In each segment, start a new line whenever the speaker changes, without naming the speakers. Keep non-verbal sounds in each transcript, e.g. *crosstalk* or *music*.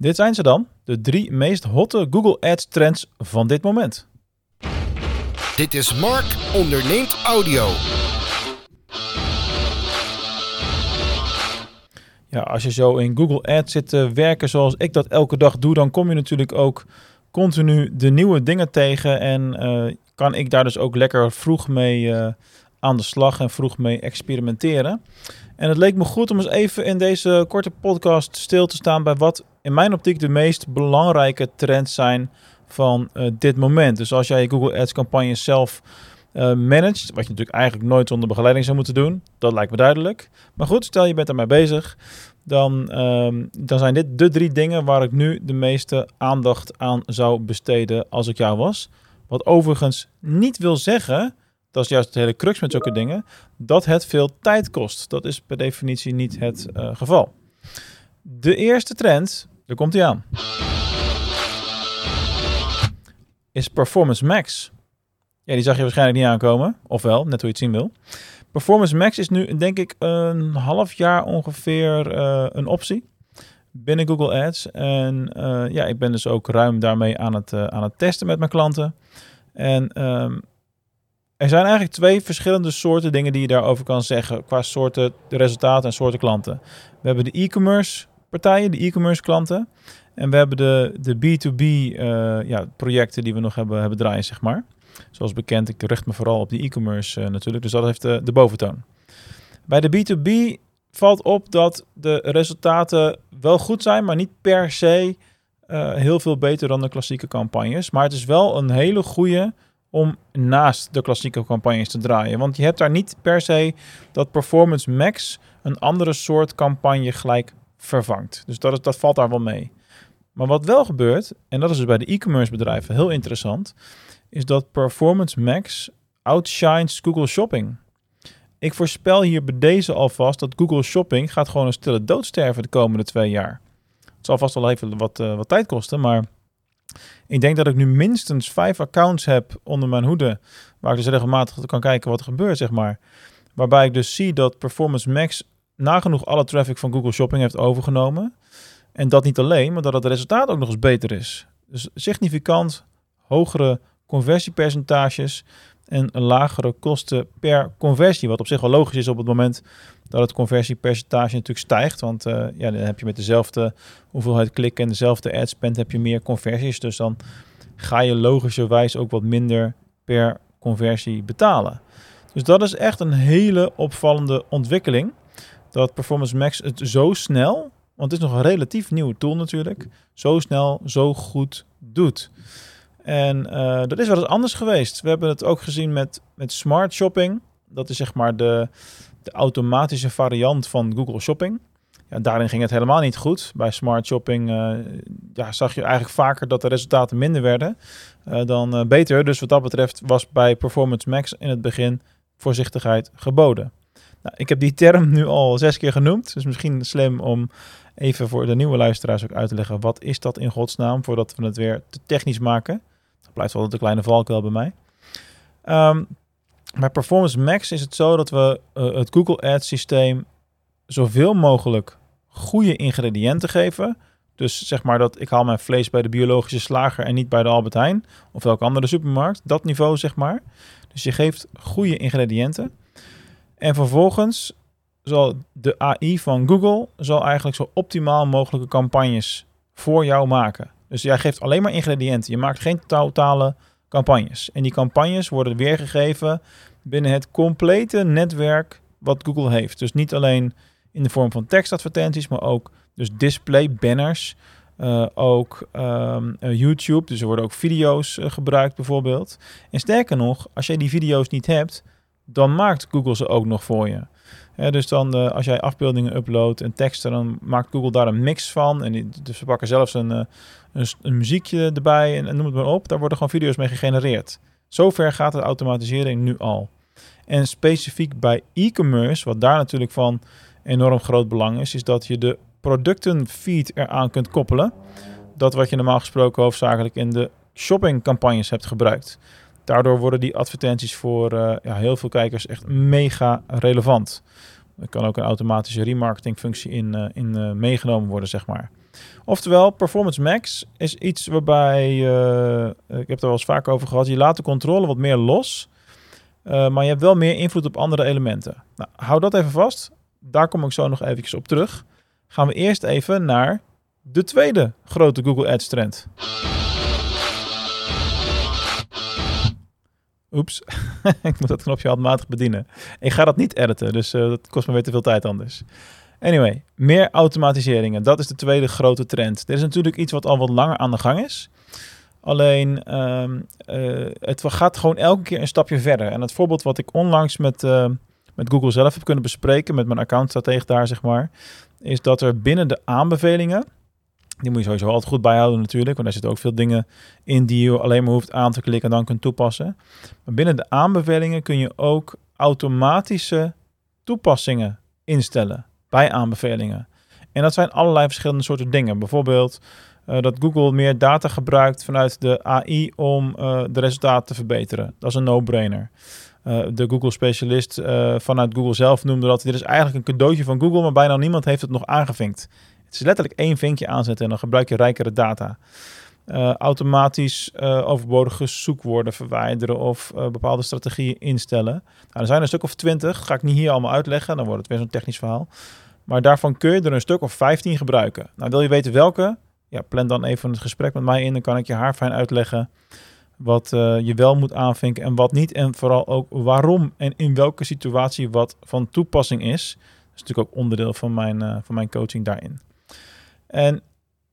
Dit zijn ze dan, de drie meest hotte Google Ads trends van dit moment.
Dit is Mark onderneemt audio.
Ja, als je zo in Google Ads zit te werken zoals ik dat elke dag doe, dan kom je natuurlijk ook continu de nieuwe dingen tegen. En eh, kan ik daar dus ook lekker vroeg mee eh, aan de slag en vroeg mee experimenteren. En het leek me goed om eens even in deze korte podcast stil te staan bij wat in mijn optiek de meest belangrijke trends zijn van uh, dit moment. Dus als jij Google Ads campagne zelf uh, managt, wat je natuurlijk eigenlijk nooit zonder begeleiding zou moeten doen, dat lijkt me duidelijk. Maar goed, stel je bent ermee bezig, dan, um, dan zijn dit de drie dingen waar ik nu de meeste aandacht aan zou besteden als ik jou was. Wat overigens niet wil zeggen, dat is juist het hele crux met zulke dingen, dat het veel tijd kost. Dat is per definitie niet het uh, geval. De eerste trend, daar komt hij aan is Performance Max. Ja, die zag je waarschijnlijk niet aankomen. Ofwel, net hoe je het zien wil. Performance Max is nu, denk ik, een half jaar ongeveer uh, een optie binnen Google Ads. En uh, ja, ik ben dus ook ruim daarmee aan het, uh, aan het testen met mijn klanten. En um, er zijn eigenlijk twee verschillende soorten dingen die je daarover kan zeggen. Qua soorten resultaten en soorten klanten. We hebben de e-commerce partijen, de e-commerce klanten. En we hebben de, de B2B uh, ja, projecten die we nog hebben, hebben draaien, zeg maar. Zoals bekend, ik richt me vooral op die e-commerce uh, natuurlijk. Dus dat heeft de, de boventoon. Bij de B2B valt op dat de resultaten wel goed zijn, maar niet per se uh, heel veel beter dan de klassieke campagnes. Maar het is wel een hele goede om naast de klassieke campagnes te draaien. Want je hebt daar niet per se dat Performance Max een andere soort campagne gelijk vervangt. Dus dat, dat valt daar wel mee. Maar wat wel gebeurt, en dat is dus bij de e-commerce bedrijven heel interessant, is dat Performance Max outshines Google Shopping. Ik voorspel hier bij deze alvast dat Google Shopping gaat gewoon een stille dood sterven de komende twee jaar. Het zal vast wel even wat, uh, wat tijd kosten, maar ik denk dat ik nu minstens vijf accounts heb onder mijn hoede, waar ik dus regelmatig kan kijken wat er gebeurt, zeg maar. Waarbij ik dus zie dat Performance Max nagenoeg alle traffic van Google Shopping heeft overgenomen. En dat niet alleen, maar dat het resultaat ook nog eens beter is. Dus significant hogere conversiepercentages en lagere kosten per conversie. Wat op zich wel logisch is op het moment dat het conversiepercentage natuurlijk stijgt. Want uh, ja, dan heb je met dezelfde hoeveelheid klikken en dezelfde ad spend heb je meer conversies. Dus dan ga je logischerwijs ook wat minder per conversie betalen. Dus dat is echt een hele opvallende ontwikkeling. Dat Performance Max het zo snel want het is nog een relatief nieuwe tool natuurlijk, zo snel, zo goed doet. En uh, dat is wel eens anders geweest. We hebben het ook gezien met, met Smart Shopping. Dat is zeg maar de, de automatische variant van Google Shopping. Ja, daarin ging het helemaal niet goed. Bij Smart Shopping uh, ja, zag je eigenlijk vaker dat de resultaten minder werden uh, dan beter. Dus wat dat betreft was bij Performance Max in het begin voorzichtigheid geboden. Nou, ik heb die term nu al zes keer genoemd. Dus misschien slim om even voor de nieuwe luisteraars ook uit te leggen. Wat is dat in godsnaam? Voordat we het weer te technisch maken. Dat blijft wel een kleine valkuil bij mij. Um, bij Performance Max is het zo dat we uh, het Google Ads systeem zoveel mogelijk goede ingrediënten geven. Dus zeg maar dat ik haal mijn vlees bij de biologische slager en niet bij de Albert Heijn of welke andere supermarkt. Dat niveau zeg maar. Dus je geeft goede ingrediënten. En vervolgens zal de AI van Google zal eigenlijk zo optimaal mogelijke campagnes voor jou maken. Dus jij geeft alleen maar ingrediënten. Je maakt geen totale campagnes. En die campagnes worden weergegeven binnen het complete netwerk wat Google heeft. Dus niet alleen in de vorm van tekstadvertenties, maar ook dus display banners. Uh, ook um, uh, YouTube, dus er worden ook video's uh, gebruikt bijvoorbeeld. En sterker nog, als jij die video's niet hebt, dan maakt Google ze ook nog voor je. Dus dan uh, als jij afbeeldingen uploadt en teksten, dan maakt Google daar een mix van. En dus ze pakken zelfs een, uh, een, een, muziekje erbij en, en, noem het maar op. Daar worden gewoon video's mee gegenereerd. Zover gaat de automatisering nu al. En specifiek bij e-commerce, wat daar natuurlijk van enorm groot belang is, is dat je de productenfeed eraan kunt koppelen. Dat wat je normaal gesproken hoofdzakelijk in de shoppingcampagnes hebt gebruikt. Daardoor worden die advertenties voor uh, ja, heel veel kijkers echt mega relevant. Er kan ook een automatische remarketing functie in, uh, in uh, meegenomen worden, zeg maar. Oftewel, Performance Max is iets waarbij, eh, ik heb het er wel eens vaak over gehad, je laat de controle wat meer los, maar je hebt wel meer invloed op andere elementen. Nou, hou dat even vast. Daar kom ik zo nog eventjes op terug. Gaan we eerst even naar de tweede grote Google Ads trend. Oeps, *laughs* ik moet dat knopje handmatig bedienen. Ik ga dat niet editen, dus uh, dat kost me weer te veel tijd anders. Anyway, meer automatiseringen. Dat is de tweede grote trend. Er is natuurlijk iets wat al wat langer aan de gang is. Alleen, um, uh, het gaat gewoon elke keer een stapje verder. En het voorbeeld wat ik onlangs met, uh, met Google zelf heb kunnen bespreken, met mijn accountstratege daar, zeg maar, is dat er binnen de aanbevelingen, die moet je sowieso altijd goed bijhouden natuurlijk, want daar zitten ook veel dingen in die je alleen maar hoeft aan te klikken en dan kunt toepassen. Maar binnen de aanbevelingen kun je ook automatische toepassingen instellen bij aanbevelingen. En dat zijn allerlei verschillende soorten dingen. Bijvoorbeeld uh, dat Google meer data gebruikt vanuit de AI om uh, de resultaten te verbeteren. Dat is een no-brainer. Uh, de Google-specialist vanuit Google zelf noemde dat dit is eigenlijk een cadeautje van Google, maar bijna niemand heeft het nog aangevinkt. Het is letterlijk één vinkje aanzetten en dan gebruik je rijkere data. automatisch overbodige zoekwoorden verwijderen of bepaalde strategieën instellen. Nou, er zijn een stuk of twintig, ga ik niet hier allemaal uitleggen, dan wordt het weer zo'n technisch verhaal. Maar daarvan kun je er een stuk of 15 gebruiken. Nou, wil je weten welke? Ja, plan dan even het gesprek met mij in. Dan kan ik je haar fijn uitleggen wat je wel moet aanvinken en wat niet. En vooral ook waarom en in welke situatie wat van toepassing is. Dat is natuurlijk ook onderdeel van mijn, van mijn coaching daarin. En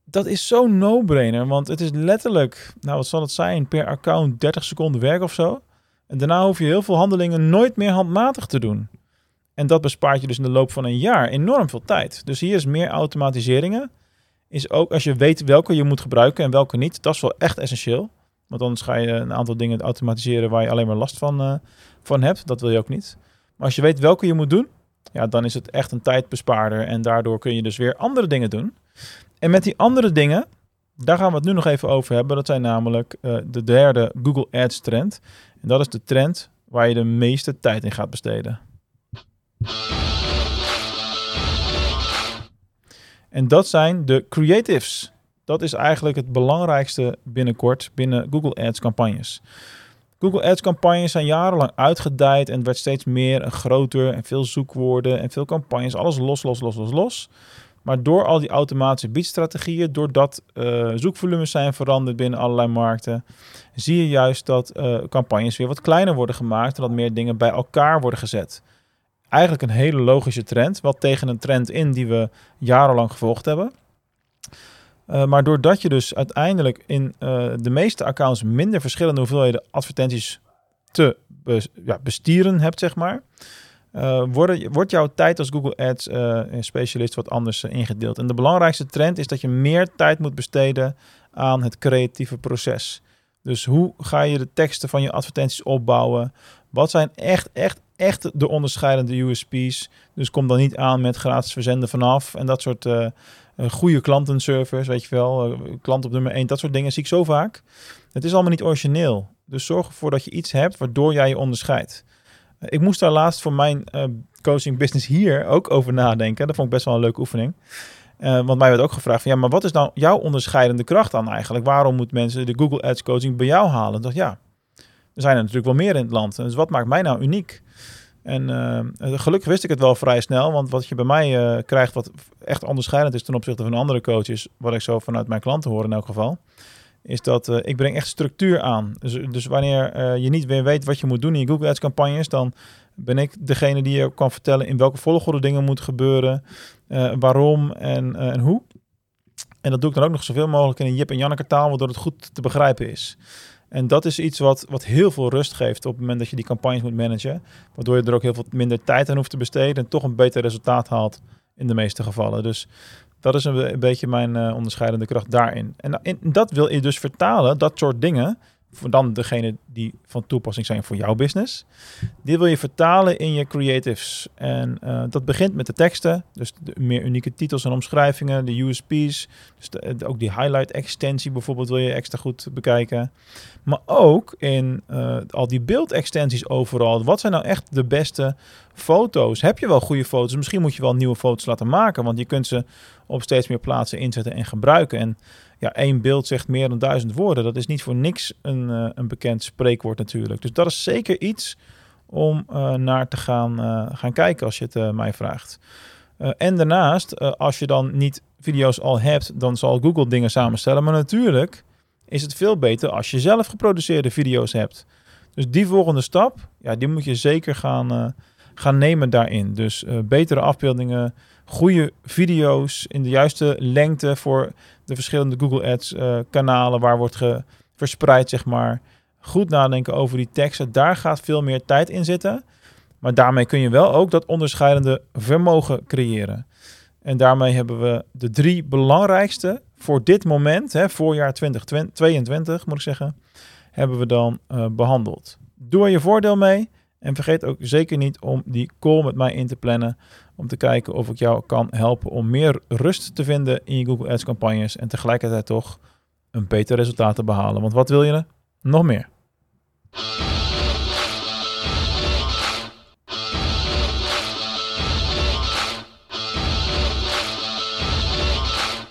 dat is zo'n no-brainer, want het is letterlijk, nou wat zal het zijn, per account 30 seconden werk of zo. En daarna hoef je heel veel handelingen nooit meer handmatig te doen. En dat bespaart je dus in de loop van een jaar enorm veel tijd. Dus hier is meer automatiseringen. Is ook als je weet welke je moet gebruiken en welke niet. Dat is wel echt essentieel. Want anders ga je een aantal dingen automatiseren waar je alleen maar last van, uh, van hebt. Dat wil je ook niet. Maar als je weet welke je moet doen, ja, dan is het echt een tijdbespaarder. En daardoor kun je dus weer andere dingen doen. En met die andere dingen, daar gaan we het nu nog even over hebben. Dat zijn namelijk uh, de derde Google Ads trend. En dat is de trend waar je de meeste tijd in gaat besteden. En dat zijn de creatives. Dat is eigenlijk het belangrijkste binnenkort binnen Google Ads campagnes. Google Ads campagnes zijn jarenlang uitgedijd en werd steeds meer en groter en veel zoekwoorden en veel campagnes. Alles los, los, los, los, los. Maar door al die automatische biedstrategieën, doordat uh, zoekvolumes zijn veranderd binnen allerlei markten, zie je juist dat uh, campagnes weer wat kleiner worden gemaakt en dat meer dingen bij elkaar worden gezet eigenlijk een hele logische trend. Wat tegen een trend in die we jarenlang gevolgd hebben. Uh, maar doordat je dus uiteindelijk in de meeste accounts minder verschillende hoeveelheden advertenties te ja, bestieren hebt, zeg maar, uh, wordt, wordt jouw tijd als Google Ads specialist wat anders ingedeeld. En de belangrijkste trend is dat je meer tijd moet besteden aan het creatieve proces. Dus hoe ga je de teksten van je advertenties opbouwen? Wat zijn echt, echt, echt de onderscheidende USP's? Dus kom dan niet aan met gratis verzenden vanaf en dat soort goede klantenservice, weet je wel. Klant op nummer 1, dat soort dingen zie ik zo vaak. Het is allemaal niet origineel. Dus zorg ervoor dat je iets hebt waardoor jij je onderscheidt. Ik moest daar laatst voor mijn coaching business hier ook over nadenken. Dat vond ik best wel een leuke oefening. Uh, want mij werd ook gevraagd van ja, maar wat is nou jouw onderscheidende kracht dan eigenlijk? Waarom moeten mensen de Google Ads coaching bij jou halen? Ik dacht ja, er zijn er natuurlijk wel meer in het land. Dus wat maakt mij nou uniek? En uh, gelukkig wist ik het wel vrij snel, want wat je bij mij uh, krijgt, wat echt onderscheidend is ten opzichte van andere coaches, wat ik zo vanuit mijn klanten hoor in elk geval, is dat ik breng echt structuur aan. Dus, dus wanneer je niet meer weet wat je moet doen in je Google Ads campagnes, dan ben ik degene die je kan vertellen in welke volgorde dingen moeten gebeuren, uh, waarom en, en hoe. En dat doe ik dan ook nog zoveel mogelijk in een Jip en Janneke taal, waardoor het goed te begrijpen is. En dat is iets wat, wat heel veel rust geeft op het moment dat je die campagnes moet managen. Waardoor je er ook heel veel minder tijd aan hoeft te besteden en toch een beter resultaat haalt in de meeste gevallen. Dus dat is een, beetje mijn uh, onderscheidende kracht daarin. En in, dat wil je dus vertalen, dat soort dingen, voor dan degene die van toepassing zijn voor jouw business. Die wil je vertalen in je creatives. En uh, dat begint met de teksten, dus de meer unieke titels en omschrijvingen, de USP's, dus ook die highlight extensie bijvoorbeeld wil je extra goed bekijken. Maar ook in al die beeldextensies overal. Wat zijn nou echt de beste foto's? Heb je wel goede foto's? Misschien moet je wel nieuwe foto's laten maken, want je kunt ze op steeds meer plaatsen inzetten en gebruiken. En ja, één beeld zegt meer dan duizend woorden. Dat is niet voor niks een, uh, een bekend spreekwoord natuurlijk. Dus dat is zeker iets om uh, naar te gaan, uh, gaan kijken als je het mij vraagt. en daarnaast, als je dan niet video's al hebt, dan zal Google dingen samenstellen. Maar natuurlijk is het veel beter als je zelf geproduceerde video's hebt. Dus die volgende stap, ja, die moet je zeker gaan, gaan nemen daarin. Dus betere afbeeldingen, goede video's in de juiste lengte voor de verschillende Google Ads uh, kanalen waar wordt verspreid, zeg maar. Goed nadenken over die teksten. Daar gaat veel meer tijd in zitten. Maar daarmee kun je wel ook dat onderscheidende vermogen creëren. En daarmee hebben we de drie belangrijkste voor dit moment, hè, voorjaar 2022 moet ik zeggen, hebben we dan uh, behandeld. Doe er je voordeel mee. En vergeet ook zeker niet om die call met mij in te plannen. Om te kijken of ik jou kan helpen om meer rust te vinden in je Google Ads campagnes. En tegelijkertijd toch een beter resultaat te behalen. Want wat wil je? Nog meer.